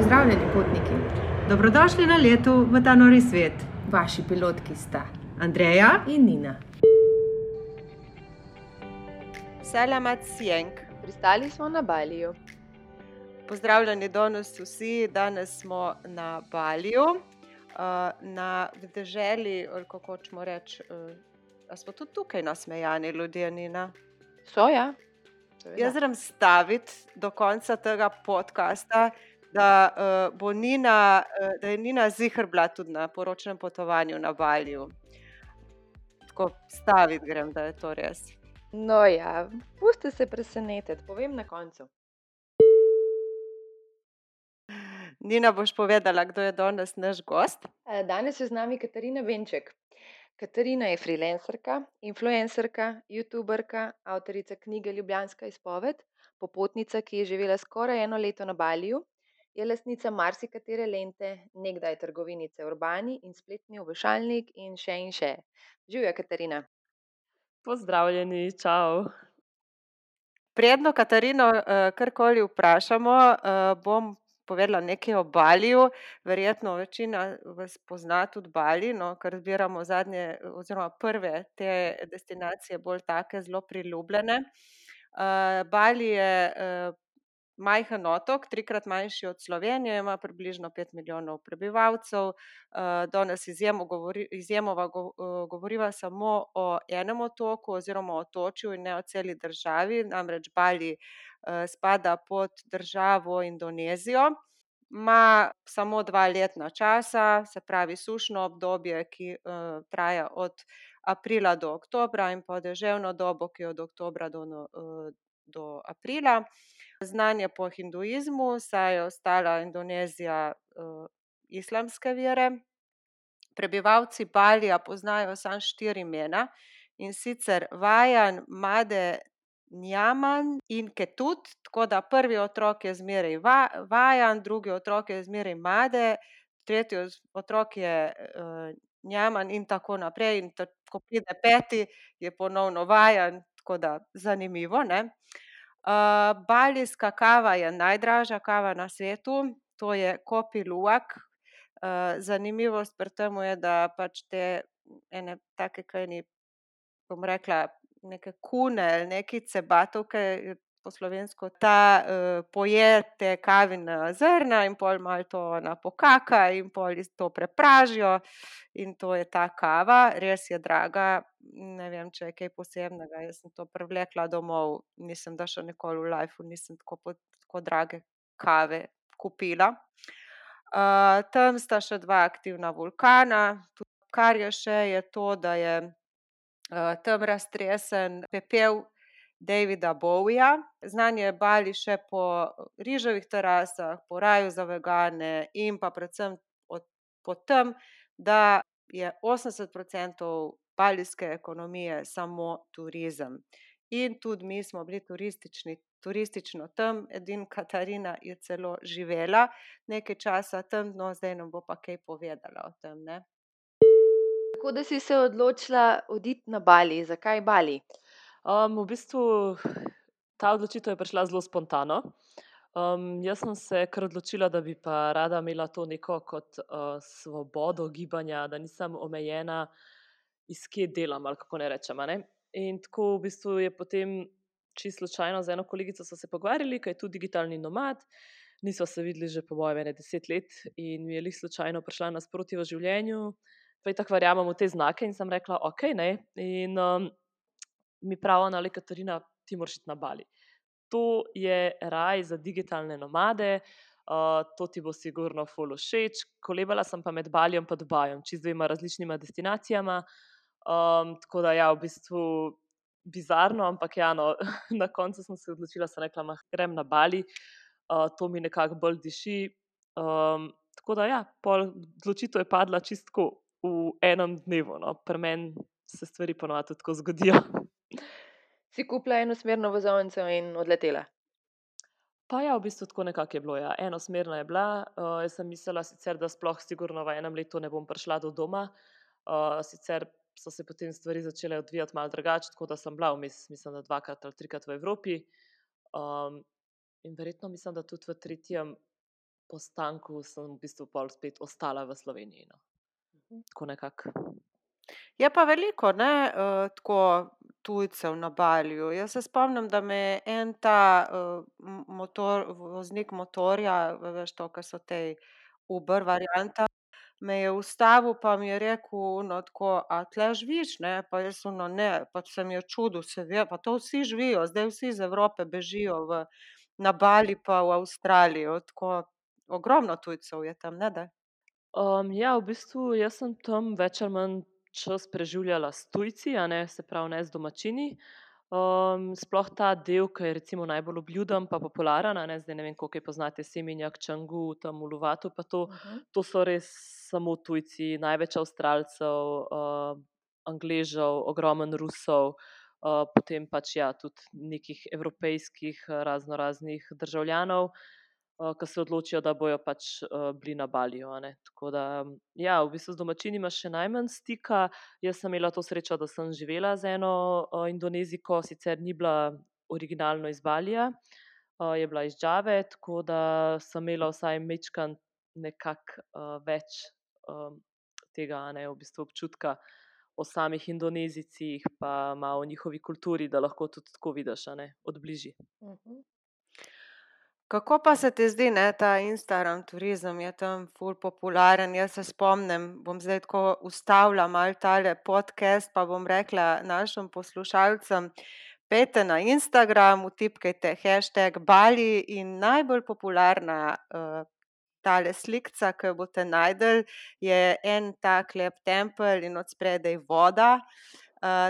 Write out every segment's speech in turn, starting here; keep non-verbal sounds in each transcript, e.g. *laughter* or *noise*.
Pozdravljeni, potniki. Dobrodošli na letu v ta nori svet. Vaši pilotki sta Andreja in Nina. Salamat Sienk. Pristali smo na Baliju. Pozdravljeni danes vsi, danes smo na Baliju, uh, na deželi, kako hočemo reči. Uh, a smo tudi tukaj nasmejani ljudje, Nina? So, ja. Seveda. Jaz moram staviti do konca tega podcasta, da, uh, bo Nina, uh, da je Nina zihr bila tudi na poročnem potovanju na Baliju. Tako staviti grem, da je to res. No, ja, pusti se presenetiti, povem na koncu. Nina, boš povedala, kdo je danes naš gost? Eh, Danes je z nami Katarina Venček. Katarina je freelancerka, influencerka, youtuberka, avtorica knjige Ljubljanska izpoved, popotnica, ki je živela skoraj eno leto na Baliju, je lastnica marsikatere lente, nekdaj trgovinice Urbani in spletni obešalnik in še in še. Živijo, Katarina. Pozdravljeni, čau. Predno Katarino uh, karkoli vprašamo, uh, bom povedala nekaj o Baliju. Verjetno večina vas pozna tudi Bali, no, ker zbiramo zadnje, oziroma prve te destinacije, bolj take zelo priljubljene. Uh, Bali je uh, majhen otok, trikrat manjši od Slovenije, ima približno pet milijonov prebivalcev. Uh, danes izjemo govori, izjemova uh, govoriva samo o enem otoku oziroma otočju in ne o celi državi, namreč Bali uh, spada pod državo Indonezijo. Ma samo dva letna časa, se pravi sušno obdobje, ki uh, traja od aprila do oktobra, in pa deževno dobo, ki je od oktobra do, uh, do aprila. Znan je po hinduizmu, saj je ostala Indonezija uh, islamske vere. Prebivalci Balija poznajo samo štiri imena in sicer Vajan, Made, Njaman in Ketut, tako da prvi otrok je zmeraj va, Vajan, drugi otrok je zmeraj Made, tretji otrok je uh, Njaman in tako naprej. In to, ko pride peti, je ponovno Vajan, tako da zanimivo. Ne? Uh, balijska kava je najdražja kava na svetu, to je Kopi Luwak. Uh, zanimivost pri tem je, da pač te ene take, kaj ni, bom rekla, neke kune ali neki cebatovke po slovensko, ta uh, poje te kavine zrna in pol malo to ona pokaka in pol to prepražijo in to je ta kava, res je draga, ne vem, če je kaj posebnega, jaz sem to privlekla domov, mislim, da še nikoli v lifeu nisem tako, tako drage kave kupila. Uh, tam sta še dva aktivna vulkana, kar je še, je to, da je uh, tam raztresen pepel Davida Bowija. Znan je Bali še po riževih terasah, po raju za vegane in pa predvsem od, po tem, da je 80% balijske ekonomije samo turizem. In tudi mi smo bili turistični, turistično tam, edin Katarina je celo živela nekaj časa tam, no zdaj nam bo pa kaj povedala o tem. Ne? Kako da si se odločila oditi na Bali? Zakaj Bali? Um, v bistvu ta odločitev je prišla zelo spontano. Um, jaz sem se kar odločila, da bi pa rada imela to neko kot uh, svobodo gibanja, da nisem omejena, iz kje delam ali kako ne rečem. Ne? In tako v bistvu je potem čisto slučajno z eno kolegico se pogovarjali, kaj je tudi digitalni nomad. Nismo se videli že po mojem ene deset let in mi je lih slučajno prišla nasproti v življenju. Pa je tako verjamem v te znake in sem rekla, ok, ne. In mi pravi, ali Katarina, ti moraš iti na Bali. To je raj za digitalne nomade, uh, to ti bo sigurno fulo všeč. Kolebala sem pa med Balijem in Dubajem, čez dvema različnima destinacijama. Um, tako da, ja, v bistvu bizarno, ampak ja, no, *laughs* na koncu sem se odločila, da rekla, grem na Bali, uh, to mi nekako bolj diši. Um, tako da, ja, odločitev je padla čistko v enem dnevu. No. Pri meni se stvari ponovadi tako zgodijo. *laughs* Si kupila enosmerno vozovnico in odletela? Pa ja, v bistvu tako nekako je bilo. Ja. Enosmerna je bila. Uh, jaz sem mislila, sicer, da sploh sigurno v enem letu ne bom prišla do doma. Uh, sicer so se potem stvari začele odvijati malo drugače, tako da sem bila vmes, mislim, da dvakrat ali trikrat v Evropi. Um, in verjetno mislim, da tudi v tretjem postanku sem v bistvu pol spet ostala v Sloveniji. No. Tako nekako. Je pa veliko, ne, uh, tako tujcev na Baliju. Jaz se spomnim, da me je en ta uh, motor, voznik motorja, veš to, kar so te Uber varianta, me je ustavil, pa mi je rekel, no, tako, a tle živiš, ne, pa jaz ono ne, pa se mi je čudil, seveda, pa to vsi živijo, zdaj vsi iz Evrope bežijo v, na Bali pa v Avstralijo, tako ogromno tujcev je tam, ne da? Um, ja, v bistvu sem tam več ali manj čas preživljala s tujci, ne, se pravi, ne z domačini. Um, sploh ta del, ki je recimo najbolj obljuden, pa popularen, ne zdaj ne vem, koliko poznate Seminjak, Čangu, tam v Luvatu, pa to, to so res samo tujci, največ Avstralcev, uh, Angležev, ogromen Rusov, uh, potem pač ja, tudi nekih evropejskih razno raznih državljanov ki se odločijo, da bojo pač bili na Baliju. Tako da, ja, v bistvu z domačini imaš še najmanj stika. Jaz sem imela to srečo, da sem živela z eno indonezijko, sicer ni bila originalno iz Balija, je bila iz Džave, tako da sem imela vsaj mečkan nekako več tega, ne, v bistvu občutka. O samih Indonezijcih, pa malo o njihovi kulturi, da lahko tudi tako vidiš, ne, od bližje. Kako pa se ti zdi, ne, ta Instagram turizem je tam ful popularen, jaz se spomnim, bom zdaj tako ustavila malo tale podcast, pa bom rekla našim poslušalcem: pojdite na Instagram, vtipkajte hashtag Bali in najbolj popularna, tale slikica, ke jo boste našli, je en tak lep tempelj in odspredaj voda.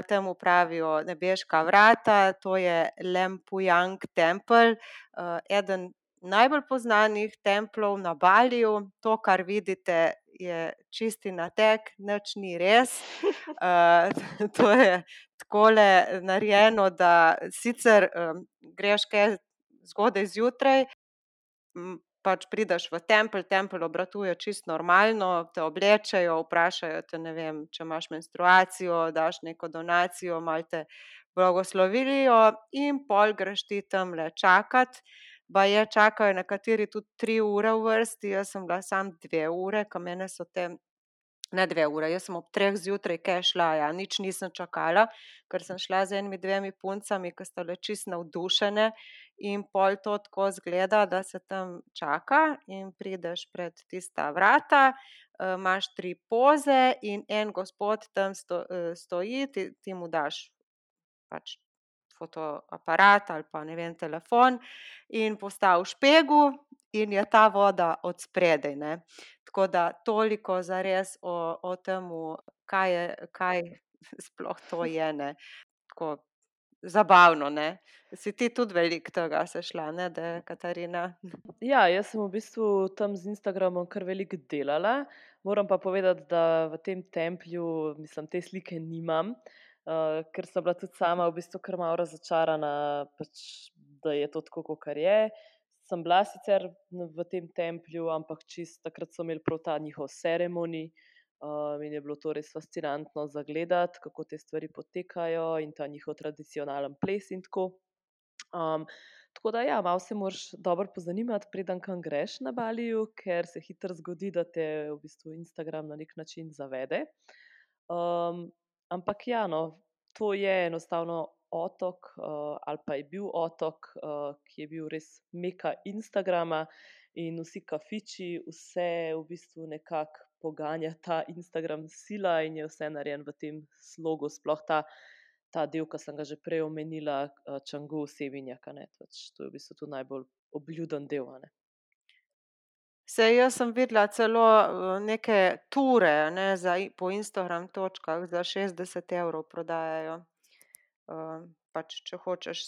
Temu pravijo nebeška vrata, to je Lempujang tempelj, eden najbolj poznanih templjev na Baliju, to, kar vidite, je čisti nateg, nič ni res. *laughs* to je takole narejeno, da sicer, greš kaj zgodaj zjutraj, pač prideš v tempelj, tempelj obratuje čisto normalno, te oblečejo, vprašajo te, ne vem, če imaš menstruacijo, daš neko donacijo, malo te blagoslovijo in pol greš ti tamle čakat. Baje čakajo nekateri tudi tri ure v vrsti, jaz sem bila samo dve ure, ke mene so te, ne dve uri, jaz sem ob treh zjutraj kaj šla, ja, nič nisem čakala, ker sem šla z enimi dvema puncama, ke sta bile čisto navdušeni, in pol to tako izgleda, da se tam čaka in prideš pred tista vrata, imaš tri poze in en gospod tam stoji, ti, ti mu daš pač fotoaparat ali pa, ne vem, telefon in postaviš pego in je ta voda odspredaj, ne. Tako da toliko zares o, o tem, kaj je, kaj *laughs* sploh to je, ne. Tako zabavno, ne. Si ti tudi veliko tega se šla, ne da, Katarina? Ja, jaz sem v bistvu tam z Instagramom kar veliko delala, moram pa povedati, da v tem templju, mislim, te slike nimam, ker sem bila tudi sama v bistvu kar malo razočarana, pač da je to tako, kakor je. Sem bila sicer v tem templju, ampak čisto takrat so imeli prav ta njihov ceremony, in je bilo to res fascinantno za gledati, kako te stvari potekajo in ta njihov tradicionalni ples in tako. tako da ja, malo se moraš dobro pozanimati, preden kam greš na Baliju, ker se hitro zgodi, da te v bistvu Instagram na neki način zavede. ampak ja, no, to je enostavno otok, ali pa je bil otok, ki je bil res meka Instagrama, in vsi kafiči, vse v bistvu nekako poganja ta Instagram sila in je vse narejeno v tem slogu, sploh ta, ta del, ke sem ga že prej omenila, Čangu, Seminjak, a ne, pač to je v bistvu tudi najbolj obljuden del, a ne. Saj jaz sem videla celo, neke ture, ne, za po Instagram točkah za šestdeset evrov prodajajo. pač če hočeš,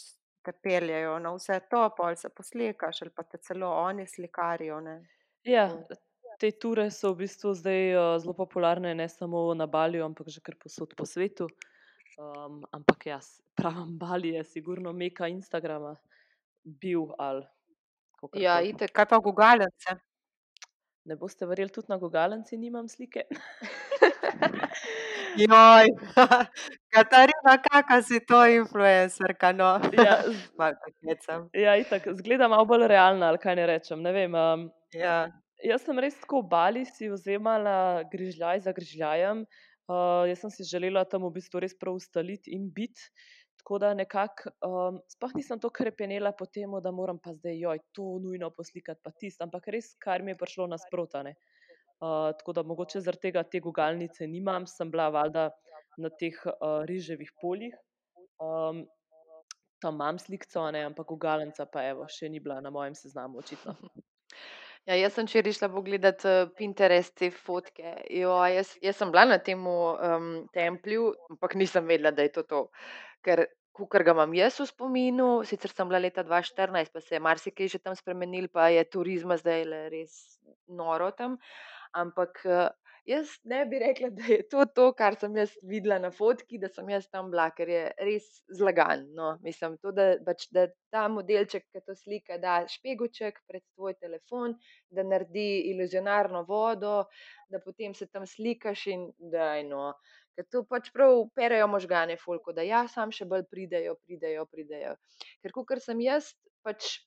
te peljejo na vse to, pol se poslikaš ali pa te celo oni slikarijo, ne. Ja, te ture so v bistvu zdaj, zelo popularne, ne samo na Baliju, ampak že kar povsod po svetu. ampak ja, pravim, *laughs* Bali je sigurno meka Instagrama bil ali Ja, itak. Kaj pa gugalnice? Ne boste verjeli, tudi na gugalnici nimam slike. *laughs* *laughs* Katarina, kaka si to influencerka, no. Ja. Malo tako hecam. Ja, itak, izgleda malo bolj realna, ali kaj naj rečem, ne vem, Ja. Jaz sem res tako v Bali si vzemala grižljaj za grižljajem. Uh, jaz sem si želela tam v bistvu res prav ustaliti in biti. Tako da nekako, um, sploh nisem to krepenela po tem, da moram pa zdaj, joj, to nujno poslikati, pa tisto, ampak res, kar mi je prišlo nasprotane. Uh, tako da mogoče zaradi tega te gugalnice nimam, sem bila valjda na teh uh, riževih poljih. Um, tam imam slikco, ne, ampak gugalnica pa evo, še ni bila na mojem seznamu, očitno. *laughs* Ja, jaz sem včeraj šla pogledat uh, Pinterest te fotke. Jo, jaz, jaz sem bila na tem um, templju, ampak nisem vedela, da je to to. Ker, kar ga imam jaz v spominu, sicer sem bila leta 2014, pa se je marsikaj že tam spremenil, pa je turizma zdaj res noro tam. Ampak uh, Jaz ne bi rekla, da je to to, kar sem jaz videla na fotki, da sem jaz tam bila, ker je res zlagan. No. Mislim, to, da, bač, da ta modelček, ki to slika, da špeguček pred svoj telefon, da naredi iluzionarno vodo, da potem se tam slikaš in da je no. Ker to pač prav perejo možgane, folko, da ja, sam še bolj pridejo, pridejo, pridejo. Ker, kot sem jaz pač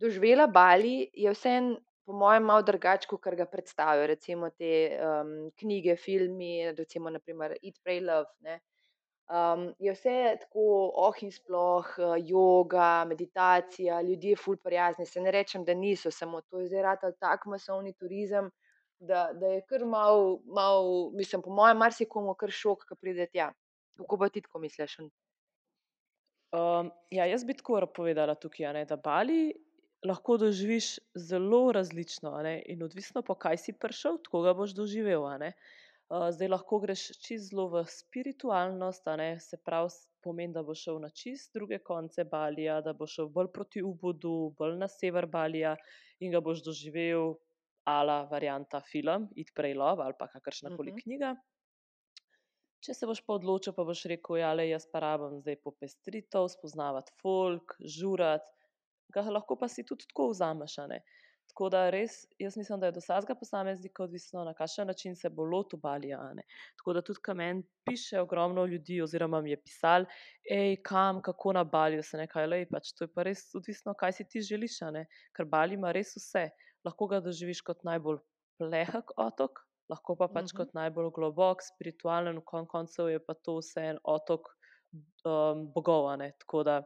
doživela Bali, je vseeno po mojem, malo drugače, kot ga predstavijo. Recimo te um, knjige, filmi, recimo naprimer Eat, Pray, Love. Ne? Um, je vse tako, oh in sploh, uh, yoga, meditacija, ljudje, ful prijazni. Se ne rečem, da niso, samo to je zdaj rad tako masovni turizem, da, da je kar mal, mal, mislim, po mojem, marsikomu kar šok, ki pride tja. Kako pa ti tako misliš? Um, ja, jaz bi tako povedala tukaj, ne, da Bali lahko doživiš zelo različno, in odvisno, po kaj si prišel, tako ga boš doživel. Uh, zdaj lahko greš čez zelo v spiritualnost, se pravi, pomeni, da boš šel na čist druge konce Balija, da boš šel bolj proti Ubudu, bolj na sever Balija in ga boš doživel, ala varianta film, It Pray Love ali pa kakršna koli uh -huh. knjiga. Če se boš pa odločil, pa boš rekel, ja, le jaz pa rabim zdaj popestritev, spoznavati folk, žurati ga lahko pa si tudi tako vzameš. Tako da res, jaz mislim, da je do vsakega posameznika odvisno, na kakšen način se bo lotil balija. Tako da tudi, kam meni piše ogromno ljudi, oziroma mi je pisal, hej, kam, kako na balju se nekaj leje. Pač to je pa res odvisno, kaj si ti želiš. Ker bali ima res vse. Lahko ga doživiš kot najbolj plehak otok, lahko pa pač uh -huh. kot najbolj globok, spiritualen, v kon koncu je pa to vse en otok um, bogov. Tako da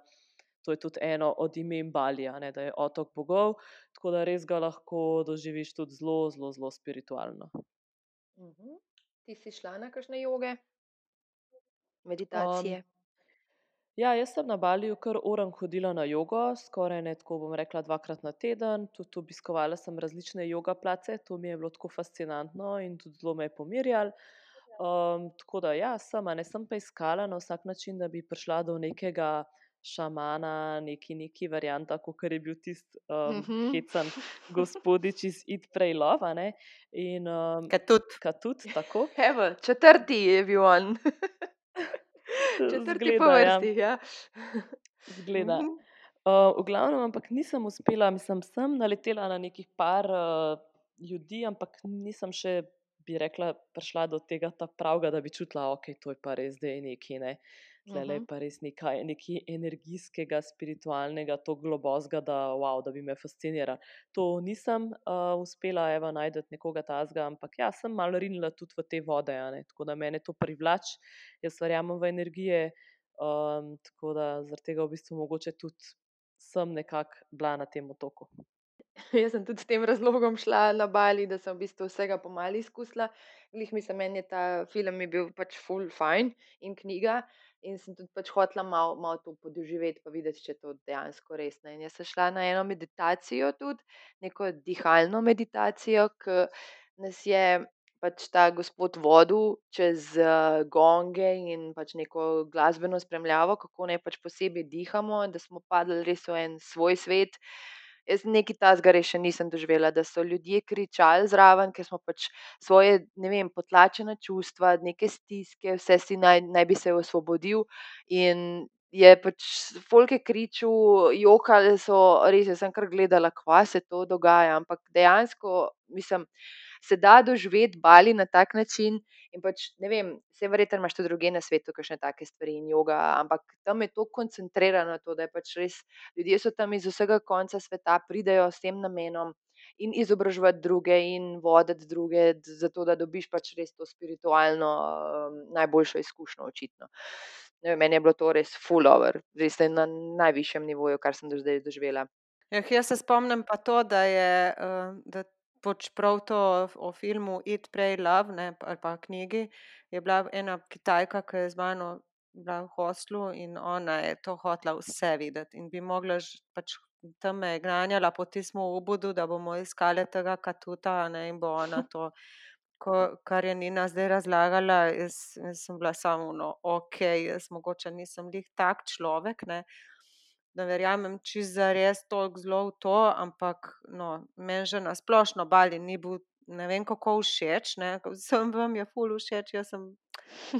to je tudi eno od imen Balija, ne, da je otok bogov, tako da res ga lahko doživiš tudi zelo, zelo, zelo spiritualno. Uh mhm. -huh. Ti si šla na kakšne joge, meditacije? Um, ja, jaz sem na Baliju kar uran hodila na jogo, skoraj ne tako bom rekla dvakrat na teden. Tudi obiskovala sem različne joga place, to mi je bilo tako fascinantno in tudi zelo me je pomirjalo. Um, tako da, ja, sem, ne sem pa iskala na vsak način, da bi prišla do nekega šamana, neki, neki varianta, kot je bil tisti um, mm -hmm. hecan gospodič iz Eat, Pray, Love. In, um, katut. katut, tako. *laughs* Evo, četrti je bil on. *laughs* četrti Zgleda, po ja. vrsti. Ja. Zgleda. Mm -hmm. Uh, v glavnem, ampak nisem uspela, mislim, sem naletela na nekih par uh, ljudi, ampak nisem še, bi rekla, prišla do tega pravega, da bi čutila, da okay, je to pa res, da je nekaj. Ne. Uh, Tle je pa res nekaj, nekaj energijskega, spiritualnega, tako globozga, da, wow, da bi me fasciniralo. To nisem uh, uspela eva, najti nekoga tazga, ampak ja, sem malo rinila tudi v te vode, tako da me to privlači, jaz verjamem v energije. Um, tako da zaradi tega v bistvu mogoče tudi sem nekako bila na tem otoku. *laughs* Jaz sem tudi s tem razlogom šla na Bali, da sem v bistvu vsega pomali izkusila. Glih mi se meni je ta film je bil pač full fine in knjiga. In sem tudi pač hotela malo mal to podoživeti, pa videti, če je to dejansko res. Ne. In jaz sem šla na eno meditacijo, tudi neko dihalno meditacijo, ki nas je pač ta gospod vodil čez uh, gonge in pač neko glasbeno spremljavo, kako naj pač posebej dihamo, da smo padli res v en svoj svet. Jaz nekaj tasga res še nisem doživela, da so ljudje kričali zraven, ker smo pač svoje, ne vem, potlačene čustva, neke stiske, vse si naj, naj bi se osvobodil. In je pač folke kričal, jokali so, res sem kar gledala, kva se to dogaja, ampak dejansko, mislim se da doživeti bali na tak način. In pač ne vem, vse verjetno imaš tudi druge na svetu, kakšne take stvari in joga, ampak tam je to koncentrirano, to, da je pač res ljudje so tam iz vsega konca sveta, pridejo s tem namenom. in izobraževati druge in voditi druge, zato da dobiš pač res to spiritualno um, najboljšo izkušnjo, očitno. Vem, meni je bilo to res full over, res na najvišjem nivoju, kar sem do zdaj doživela. Ja, jaz se spomnim pa to, da je, eh, da pač prav to o filmu Eat, Pray, Love, ne, ali pa knjigi, je bila ena Kitajka, ki je z mano bila v hostlu in ona je to hotela vse videti in bi mogla pač tam me je gnanjala po tistem ubodu, da bomo iskali tega katuta, ne, in bo ona *laughs* to, ko, kar je Nina zdaj razlagala, jaz, jaz sem bila samo, no, ok, jaz mogoče nisem lih tak človek, ne, ne verjamem čisto zares toliko zelo v to, ampak no, meni že na splošno Bali ni bil ne vem kako všeč, ne, vsem vam je ful všeč, jaz sem,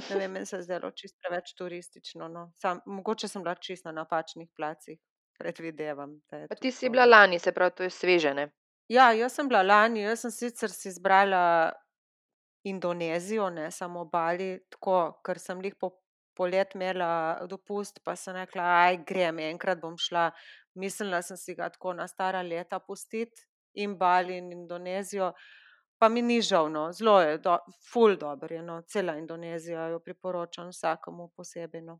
ne vem, meni se je zdelo čisto preveč turistično, no, sam, mogoče sem bila čisto na napačnih placih, predvidevam, da ti si bila lani, se pravi, to je sveže, ne? Ja, jaz sem bila lani, jaz sem sicer si izbrala Indonezijo, ne samo Bali, tako, ker sem jih po polet imela dopust, pa sem rekla, aj grem, enkrat bom šla. Mislila sem si ga tako na stara leta pustiti in Bali in Indonezijo, pa mi ni žal, no, zelo je, do, ful dobro je, no, cela Indonezija jo priporočam vsakemu posebej, no.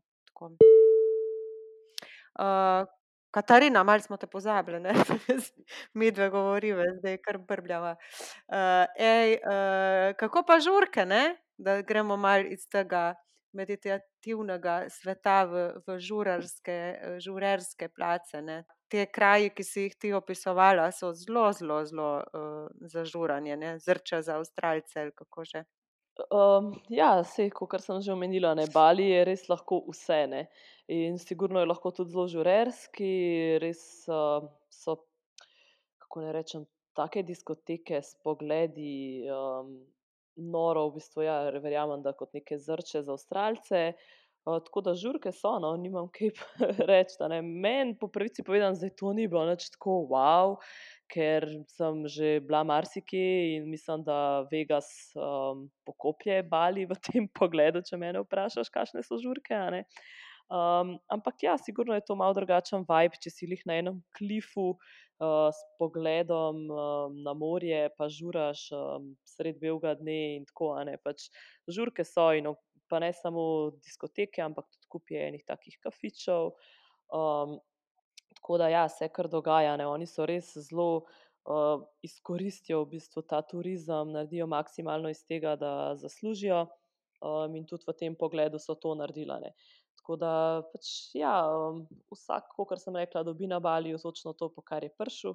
Uh, Katarina, malo smo te pozabili, ne? *laughs* Mi dve govoriva, zdaj kar brbljava. Uh, ej, uh, kako pa žurke, ne? Da gremo malo iz tega meditativnega sveta v, v žurarske, eh, žurerske place, ne? Te kraji, ki si jih ti opisovala, so zelo, zelo, zelo uh, zažuranje, ne? Zrča za Avstralce ali kako že. Um, ja, sej, kot sem že omenila, ne, Bali je res lahko vse. Ne. In sigurno je lahko tudi zelo žurerski, res uh, so, kako ne rečem, take diskoteke s pogledi, um, noro, v bistvu, ja, verjamem, da kot neke zrče za Avstralce. Uh, tako da žurke so, no, nimam kaj *laughs* reči. Meni, po pravici povedano, zdaj to ni bilo nič tako wow, ker sem že bila marsikje in mislim, da Vegas um, pokoplje Bali v tem *laughs* pogledu, če mene vprašaš, kakšne so žurke. Um, ampak ja, sigurno je to malo drugačen vibe, če si jih na enem klifu uh, s pogledom um, na morje, pa žuraš um, sred belega dne in tako. ne. Pač žurke so in pa ne samo diskoteke, ampak tudi kupje enih takih kafičev. Um, tako da ja, se kar dogaja. Ne. Oni so res zelo uh, izkoristijo v bistvu ta turizem, naredijo maksimalno iz tega, da zaslužijo. Um, in tudi v tem pogledu so to naredila. Ne. Tako da pač, ja, vsak, kot sem rekla, dobi na Baliju točno to, po kar je prišel.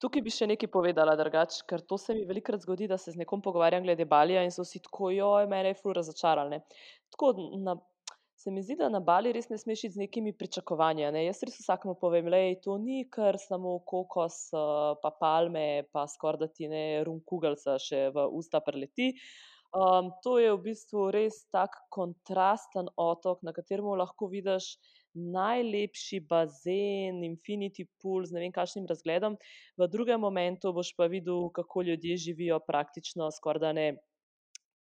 Tukaj bi še nekaj povedala, drugače, ker to se mi velikokrat zgodi, da se z nekom pogovarjam glede Balija in so vsi tako, joj, mene je ful razočarali. ne." Tako, na, se mi zdi, da na Bali res ne smeš iti z nekimi pričakovanji. Ne? Jaz res vsakemu povem, da to ni kar samo kokos, pa palme, pa skoraj da ti ne rum kugalca še v usta preleti. Um, to je v bistvu res tak kontrasten otok, na katerem lahko vidiš najlepši bazen, infinity pool z ne vem kakšnim razgledom, v drugem momentu boš pa videl, kako ljudje živijo praktično skoraj da ne.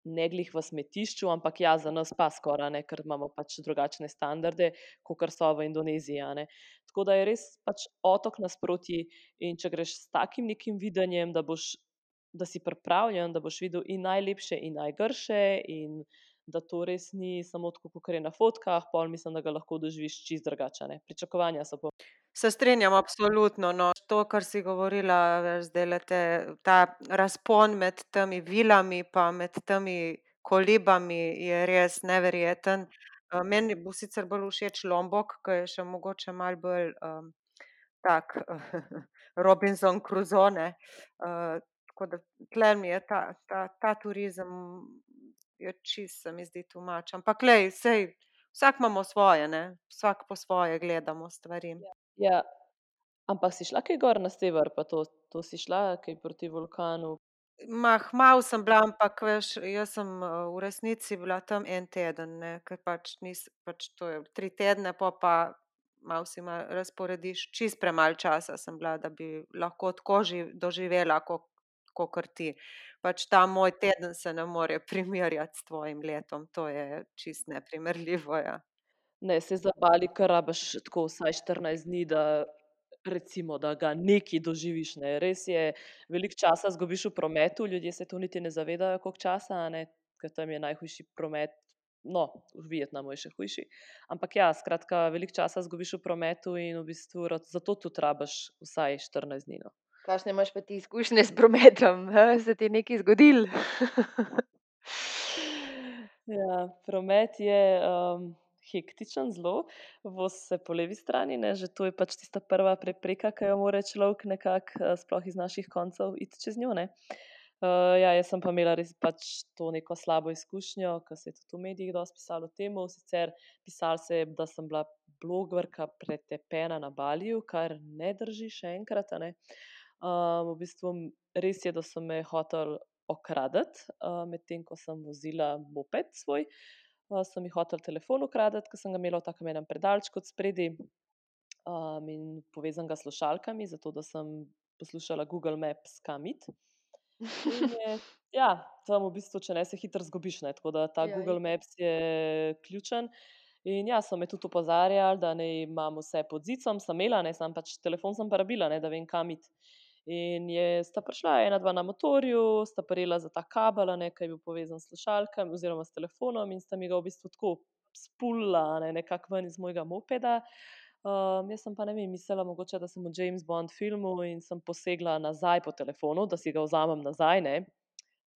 Ne glih v smetišču, ampak ja, za nas pa skoraj ne, ker imamo pač drugačne standarde, kot so v Indoneziji. Tako da je res pač otok nasproti in če greš s takim nekim videnjem, da, boš, da si pripravljen, da boš videl in najlepše in najgrše, in da to res ni samo tako, kot je na fotkah, pol mislim, da ga lahko doživiš čist drugače. a ne. Pričakovanja so pa Se strinjam, absolutno. No. To, kar si govorila, veš, zdajle te, ta razpon med temi vilami pa med temi kolibami je res neverjeten. Eh, Meni bo sicer bolj všeč Lombok, ki je še mogoče malo bolj um, tak *laughs* Robinson Crusoe. ne. Tako da tle mi je ta, ta, ta turizem je čist, se mi zdi tumač. Ampak glej, sej, vsak imamo svoje, ne? vsak po svoje gledamo stvari. Ja, ampak si šla kaj gor na sever, pa to, to si šla kaj proti vulkanu. Mah, malo sem bila, ampak veš, jaz sem v resnici bila tam en teden, ne, ker pač nis, pač to je tri tedne, pol pa malo si malo razporediš, čist premalo časa sem bila, da bi lahko tako živ, doživela, kot kakor ti. Pač ta moj teden se ne more *laughs* primerjati s tvojim letom, to je čist neprimerljivo, ja. Ne, se za Bali kar rabiš tako vsaj 14 dni, da recimo, da ga neki doživiš. Ne. Res je, veliko časa zgubiš v prometu, ljudje se to niti ne zavedajo, koliko časa, ne, ker tam je najhujši promet. No, v Vietnamu je še hujši. Ampak ja, skratka, veliko časa zgubiš v prometu in v bistvu zato tudi rabiš vsaj 14 dni. No. Kakšne imaš pa ti izkušnje s prometom? Ha? Se ti je nekaj zgodilo? Ja, promet je um, hektičen, zelo, vozi se po levi strani, ne, že to je pač tista prva prepreka, ki jo mora človek nekako, uh, sploh iz naših koncev, iti čez njo. ne. Uh, ja, jaz sem pa imela res pač to neko slabo izkušnjo, ker se je tudi v medijih dosti pisalo o tem. Sicer pisalo se je, da sem bila blogerka pretepena na Baliju, kar ne drži še enkrat. a ne. Um, v bistvu res je, da so me hoteli okraditi, uh, medtem ko sem vozila moped svoj. Uh, sem jih hotel telefon ukraditi, ker sem ga imela v takem enem predalčku od spredi um, in povezanega s slušalkami, zato da sem poslušala Google Maps kam iti. In je, *laughs* ja, tam v bistvu, če ne se hitro zgubiš, ne, tako da ta Ja, Google. Maps je ključen. In ja, so me tudi opozarjali, da naj imam vse pod zicom, sem imela, ne, sam pač telefon sem pa rabila, ne, da vem, kam iti. In je, sta prišla ena, dva na motorju, sta prijela za ta kabel, ne, ki je bil povezan s slušalkami oziroma s telefonom in sta mi ga v bistvu tako spulila, ne, nekako ven iz mojega mopeda. Um, jaz sem pa ne vem, mislila mogoče, da sem v James Bond filmu in sem posegla nazaj po telefonu, da si ga vzamem nazaj, ne.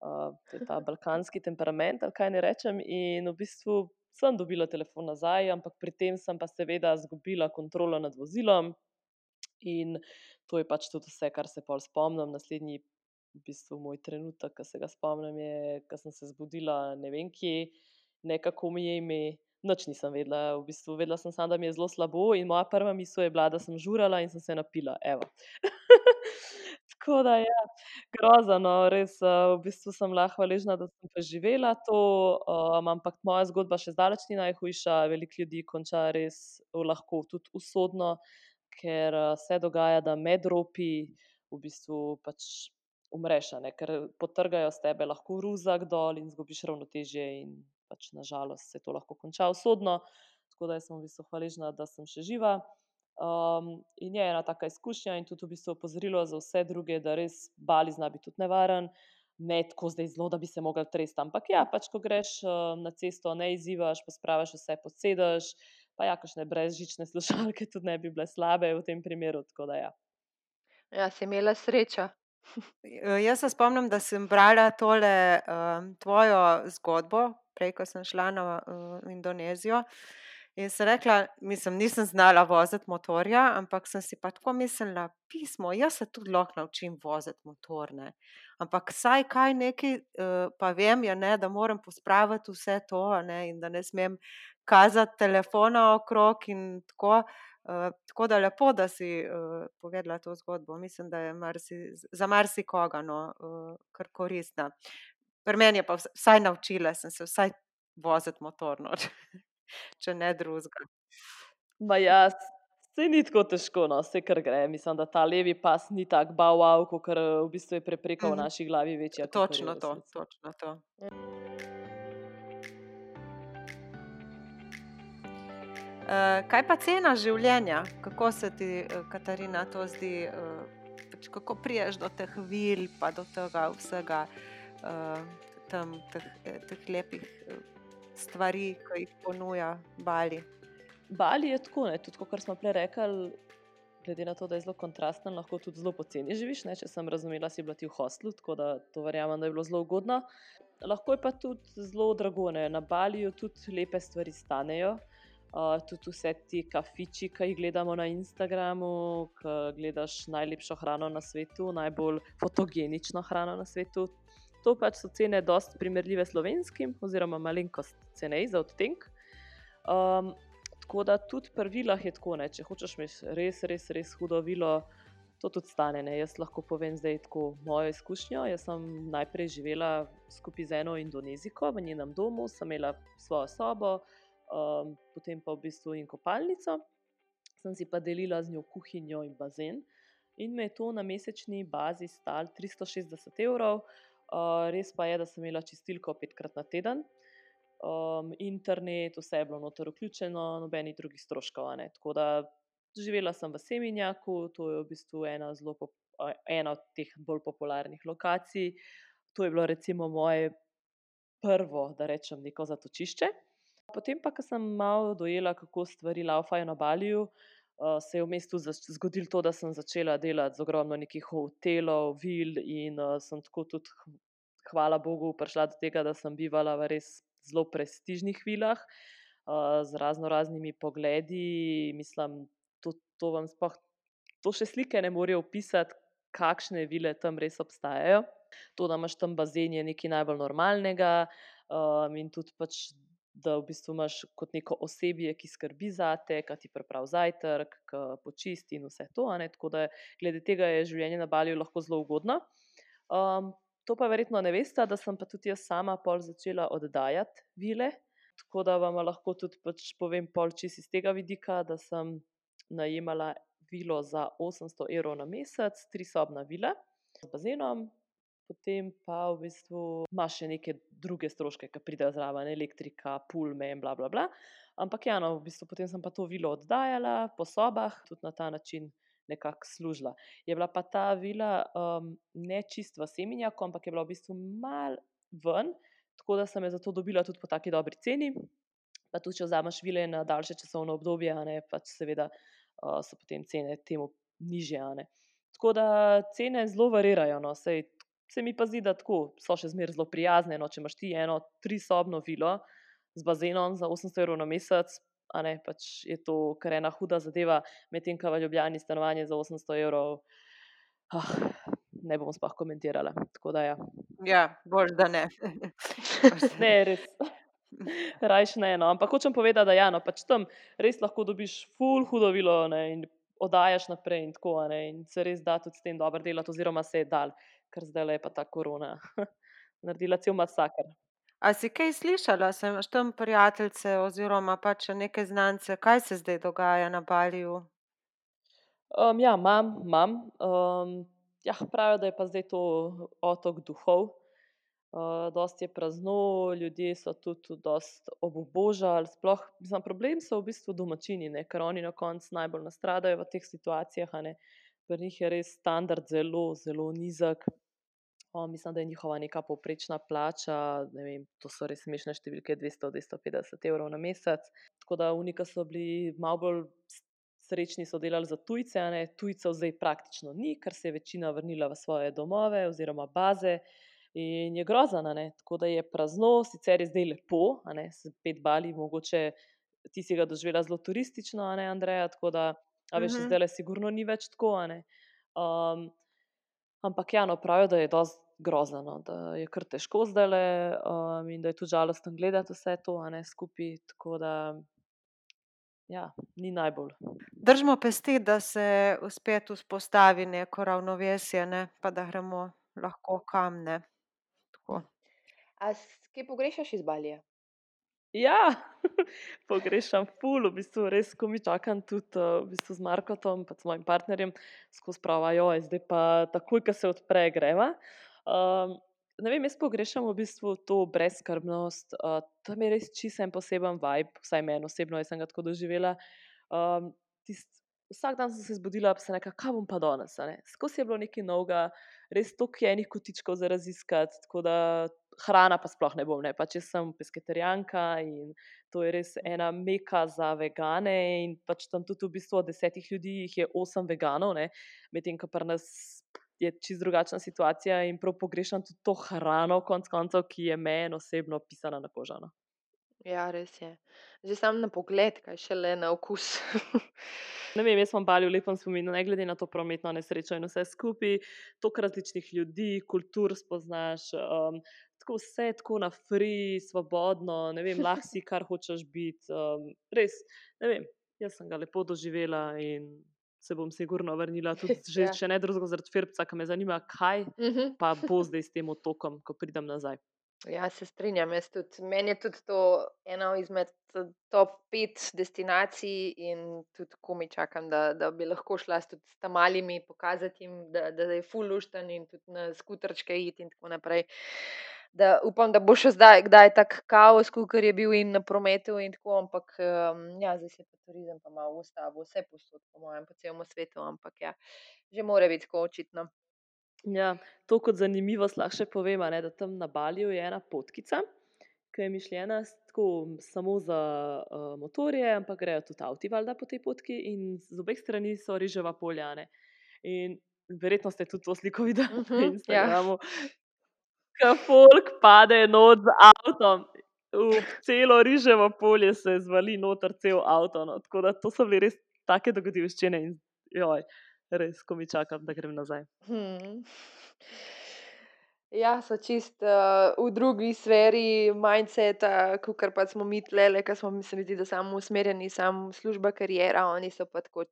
Uh, to je ta balkanski temperament, ali kaj ne rečem. In v bistvu sem dobila telefon nazaj, ampak pri tem sem pa seveda izgubila kontrolo nad vozilom. In to je pač tudi vse, kar se pol spomnim. Naslednji, v bistvu moj trenutek, ki se ga spomnim, je, ko sem se zbudila ne vem kje, nekako mi je ime. Nič nisem vedela, v bistvu vedela sem samo, da mi je zelo slabo in moja prva misel je bila, da sem žurala in sem se napila. Evo. *laughs* Tako da ja, grozno, res, uh, v bistvu sem lahko hvaležna, da sem preživela to, um, ampak moja zgodba še zdaleč ni najhujša. Veliko ljudi konča res lahko tudi usodno, ker uh, se dogaja, da med ropi v bistvu pač umreš, a ne, ker potrgajo s tebe lahko ruzak dol in izgubiš ravnotežje in pač na žalost se to lahko konča usodno. Tako da jaz sem v bistvu hvaležna, da sem še živa. Um, in je ena taka izkušnja, in tudi v bistvu opozorilo za vse druge, da res Bali zna biti tudi nevaren. Ne tako zdaj zelo, da bi se mogli tresti, ampak ja, pač ko greš uh, na cesto, ne izzivaš, pospraviš vse, posedeš. Pa ja, kakšne brezžične *laughs* slušalke tudi ne bi bile slabe v tem primeru. Tako da ja. Ja, si imela srečo. Eh, Jaz se spomnim, da sem brala tole um, tvojo zgodbo, prej, ko sem šla na uh, Indonezijo. In sem rekla, mislim, nisem znala voziti motorja, ampak sem si pa tako mislila, pismo, jaz se tudi lahko naučim voziti motor. Ne. Ampak saj kaj neki, uh, pa vem, je, ne, da moram pospraviti vse to, ne, in da ne smem kazati telefona okrog in tako. Uh, tako da lepo, da si uh, povedala to zgodbo. Mislim, da je marsi, za marsikoga no, uh, kar koristna. Pri meni je pa vs- vsaj naučila, sem se vsaj voziti motorno, *laughs* če ne drugega. Ma ja, se ni tako težko, no, vse kar gre. Mislim, da ta levi pas ni tako bauau, kot v bistvu je prepreka v Mhm. naši glavi večja. je Točno to, točno to. Uh, kaj pa cena življenja? Kako se ti, uh, Katarina, to zdi? Uh, pač kako priješ do teh vil, pa do tega vsega, tam, teh, eh, teh lepih eh, stvari, ki jih ponuja Bali? Bali je tako, ne, tudi kot smo prej rekli, glede na to, da je zelo kontrasten, lahko tudi zelo poceni živiš. Ne, če sem razumela, si bila ti v hostlu, tako da to verjamem, da je bilo zelo ugodno. Lahko je pa tudi zelo drago. Ne. Na Baliju tudi lepe stvari stanejo. Uh, tudi vse ti kafiči, ki jih gledamo na Instagramu, ki gledaš najlepšo hrano na svetu, najbolj fotogenično hrano na svetu. To pač so cene dosti primerljive slovenskim, oziroma malenkost cenej za odtenek. Um, tako da tudi pri vilah je tako, ne? če hočeš imeti res, res, res hudo vilo, to tudi stane. Ne? Jaz lahko povem zdaj tako mojo izkušnjo. Jaz sem najprej živela skupaj z eno indoneziko v njenem domu, sem imela svojo sobo, um, potem pa v bistvu in kopalnico, sem si pa delila z njo kuhinjo in bazen. In me je to na mesečni bazi stalo 360 evrov, uh, res pa je, da sem imela čistilko petkrat na teden. Um, internet, vse je bilo noter vključeno, nobenih drugih stroškov. Tako da živela sem v Seminjaku, to je v bistvu ena, pop- ena od teh bolj popularnih lokacij. To je bilo recimo moje prvo, da rečem, neko zatočišče. Potem pa, ko sem malo dojela, kako stvari laufajo na Baliju, uh, se je v mestu zgodilo to, da sem začela delati z ogromno nekih hotelov, vil in uh, sem tako tudi, hvala Bogu, prišla do tega, da sem bivala v res zelo prestižnih vilah uh, z razno raznimi pogledi. Mislim, to, to vam sploh, to še slike ne morejo opisati, kakšne vile tam res obstajajo. To, da imaš tam bazen, je nekaj najbolj normalnega um, in tudi pač da v bistvu imaš kot neko osebje, ki skrbi za te, ki ti pripravi zajtrk, ki počisti in vse to. Tako da glede tega je življenje na Baliju lahko zelo ugodno. Um, to pa verjetno ne veste, da sem pa tudi jaz sama pol začela oddajati vile. Tako da vam lahko tudi pač povem pol čist iz tega vidika, da sem najemala vilo za 800 evrov na mesec, trisobna vila z bazenom, potem pa v bistvu imaš še neke druge stroške, ki pridejo zraven, elektrika, pulme in bla bla bla. Ampak ja, no, v bistvu potem sem pa to vilo oddajala po sobah, tudi na ta način nekako služila. Je bila pa ta vila um, ne čist v Seminjaku, ampak je bila v bistvu mal ven, tako da sem jo zato dobila tudi po taki dobri ceni. Pa tudi, če vzameš vile na daljše časovno obdobje, ne, pač seveda uh, so potem cene temu nižje. Tako da cene zelo varirajo. No. Sej, se mi pa zdi, da tako so še zmeraj zelo prijazne. No. Če imaš ti eno trisobno vilo z bazenom za 800 evrov na mesec, a ne, pač je to kar ena huda zadeva, medtem ko v Ljubljani stanovanje za 800 evrov. Ah, ne bom sploh komentirala. Da ja. Ja, bolj *laughs* da ne. Ne, res. *laughs* Rajš ne, no. ampak hočem povedati, da ja, no, pač tam res lahko dobiš full hudo vilo ne, in oddajaš naprej in tako, ne, in se res da tudi s tem dobro delati, oziroma se je dal, ker zdaj je pa ta korona *laughs* naredila cel masaker. A si kaj slišala, se imaš tam prijateljice oziroma pač neke znance, kaj se zdaj dogaja na Baliju? Um, ja, imam, imam. Um, ja, pravijo, da je pa zdaj to otok duhov. Uh, dosti je prazno, ljudje so tudi dosti obubožali. Sploh, mislim, problem so v bistvu domačini, ne, ker oni na koncu najbolj nastradajo v teh situacijah. Pri njih je res standard zelo, zelo nizek. Mislim, da je njihova neka povprečna plača, ne vem, to so res smešne številke, 200-250 evrov na mesec. Tako da unika so bili malo bolj srečni, so delali za tujce, a ne tujcev zdaj praktično ni, ker se je večina vrnila v svoje domove oziroma baze. In je grozno, a ne? tako da je prazno, sicer je zdaj lepo, ne spet Bali, mogoče ti si ga doživela zelo turistično, a ne Andreja, tako da, a veš, Mhm. zdaj le sigurno ni več tako, ne. Um, ampak ja, no, pravijo, da je dosti grozno, no, da je kar težko zdaj le um, in da je tudi žalostno gledati vse to, a ne skupaj, tako da ja, ni najbolj. Držimo pesti, da se spet vzpostavi neko ravnovesje, ne, pa da gremo lahko kam ne. Tako. A kaj pogrešaš iz Balija? Ja, *laughs* pogrešam ful, v bistvu res, ko mi čakam tudi uh, v bistvu z Markotom, pa s mojim partnerjem, skozi pravijo, zdaj pa takoj, ko se odpre, greva. Um, ne vem, jaz pogrešam v bistvu to brezskrbnost, uh, tam je res čisto en poseben vibe, vsaj meni osebno, jaz sem ga tako doživela. Um, tist, vsak dan sem se zbudila, pa se nekaj, kaj bom pa danes. Skozi je bilo nekaj novega, res toliko je enih kotičkov za raziskati, tako da hrana pa sploh ne bom. Ne. Pač jaz sem pesketarijanka in to je res ena meka za vegane. In pač tam tudi v bistvu od desetih ljudi je osem veganov, medtem ko pri nas je čist drugačna situacija in prav pogrešam tudi to hrano, konc koncev, ki je meni osebno pisana na kožo. no. Ja, res je. Že sam na pogled, kaj šele na okus. Ne vem, jaz imam Bali v lepem spominu, ne glede na to prometno nesrečo in vse skupaj, toliko različnih ljudi, kultur spoznaš, um, tako vse je tako na free, svobodno, ne vem, lahko si kar hočeš biti. Um, res, ne vem, jaz sem ga lepo doživela in se bom sigurno vrnila *laughs* tudi, že, Ja. če ne drugega zaradi Firbca, ki me zanima, kaj Mhm. pa bo zdaj s tem otokom, ko pridem nazaj. Ja, se strinjam. Tudi, meni je tudi to ena izmed top pet destinacij in tudi komaj čakam, da, da bi lahko šla s tudi s tamalimi, pokazati jim, da, da je full lušten in tudi na skuterčke iti in tako naprej. Da upam, da bo še zdaj, kdaj tak kaos, kot je bil in na prometu in tako, ampak um, ja, zdaj se pa turizem pa malo ustavil, vse posod, po mojem, po celem svetu, ampak ja, že more biti tako očitno. Ja, to kot zanimivost lahko še povem, ne, da tam na Balju je ena potkica, ki je mišljena tako samo za uh, motorje, ampak grejo tudi avti valjda po tej potki in z obeh strani so riževa polja. a Ne. In verjetno ste tudi to sliko videli *laughs* uh Mhm, -huh, na ja. Ko folk pade not z avtom, v celo riževo polje se zvali noter cel avto. No. Tako da to so bile res take dogodivščine in joj, res, ko mi čakam, da grem nazaj. Hmm. Ja, so čist uh, v drugi sferi mindseta, kot pa smo mi tlele, ki smo, se mi zdi, da samo usmerjeni, samo služba, karijera, oni so pa tako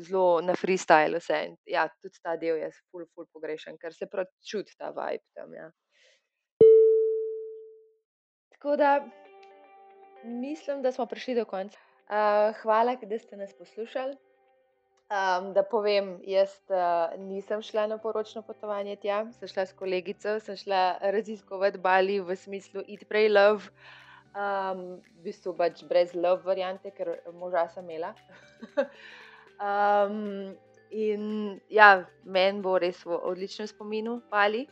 zelo na freestyle vse. In Ja, tudi ta del je ful, ful pogrešen, ker se prav čuti ta vibe tam. Ja. Tako da mislim, da smo prišli do konca. Uh, hvala, da ste nas poslušali. Um, da povem, jaz uh, nisem šla na poročno potovanje tja, sem šla s kolegico, sem šla raziskovati Bali v smislu Eat, Pray, Love. Um, v bistvu pač brez love variante, ker moža sem imela. *laughs* um, in ja, meni bo res v odličnem spominu Bali.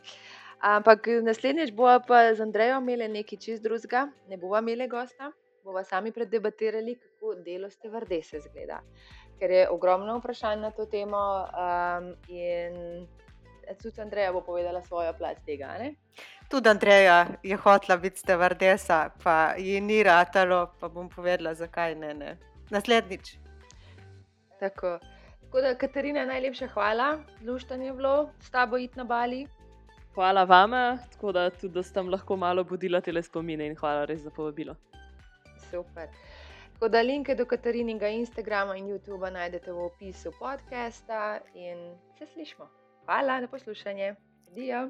Ampak naslednjič bova pa z Andrejo imeli nekaj čist drugega, ne bova imeli gosta, bova sami predebatirali, kako delo ste vrdese zgleda ker je ogromno vprašanj na to temo. Um, in tudi Andreja bo povedala svojo plat tega. Ne? Tudi Andreja je hotela biti stevardesa, pa ji ni ratalo, pa bom povedala, zakaj ne. ne. Naslednjič. Tako. Tako da, Katarina, najlepša hvala, luštanje je bilo, s tabo iti na Bali. Hvala vama, tako da tudi da sem lahko malo budila te spomine in hvala res za povabilo. Super. Tako da linke do Katarinega Instagrama in YouTuba najdete v opisu podcasta in se slišmo. Hvala na poslušanje. Dio.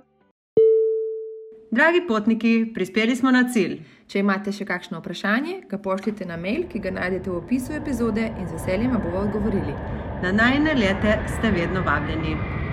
Dragi potniki, prispeli smo na cilj. Če imate še kakšno vprašanje, ga pošljite na mail, ki ga najdete v opisu epizode in z veseljem bomo odgovorili. Na najne lete ste vedno vabljeni.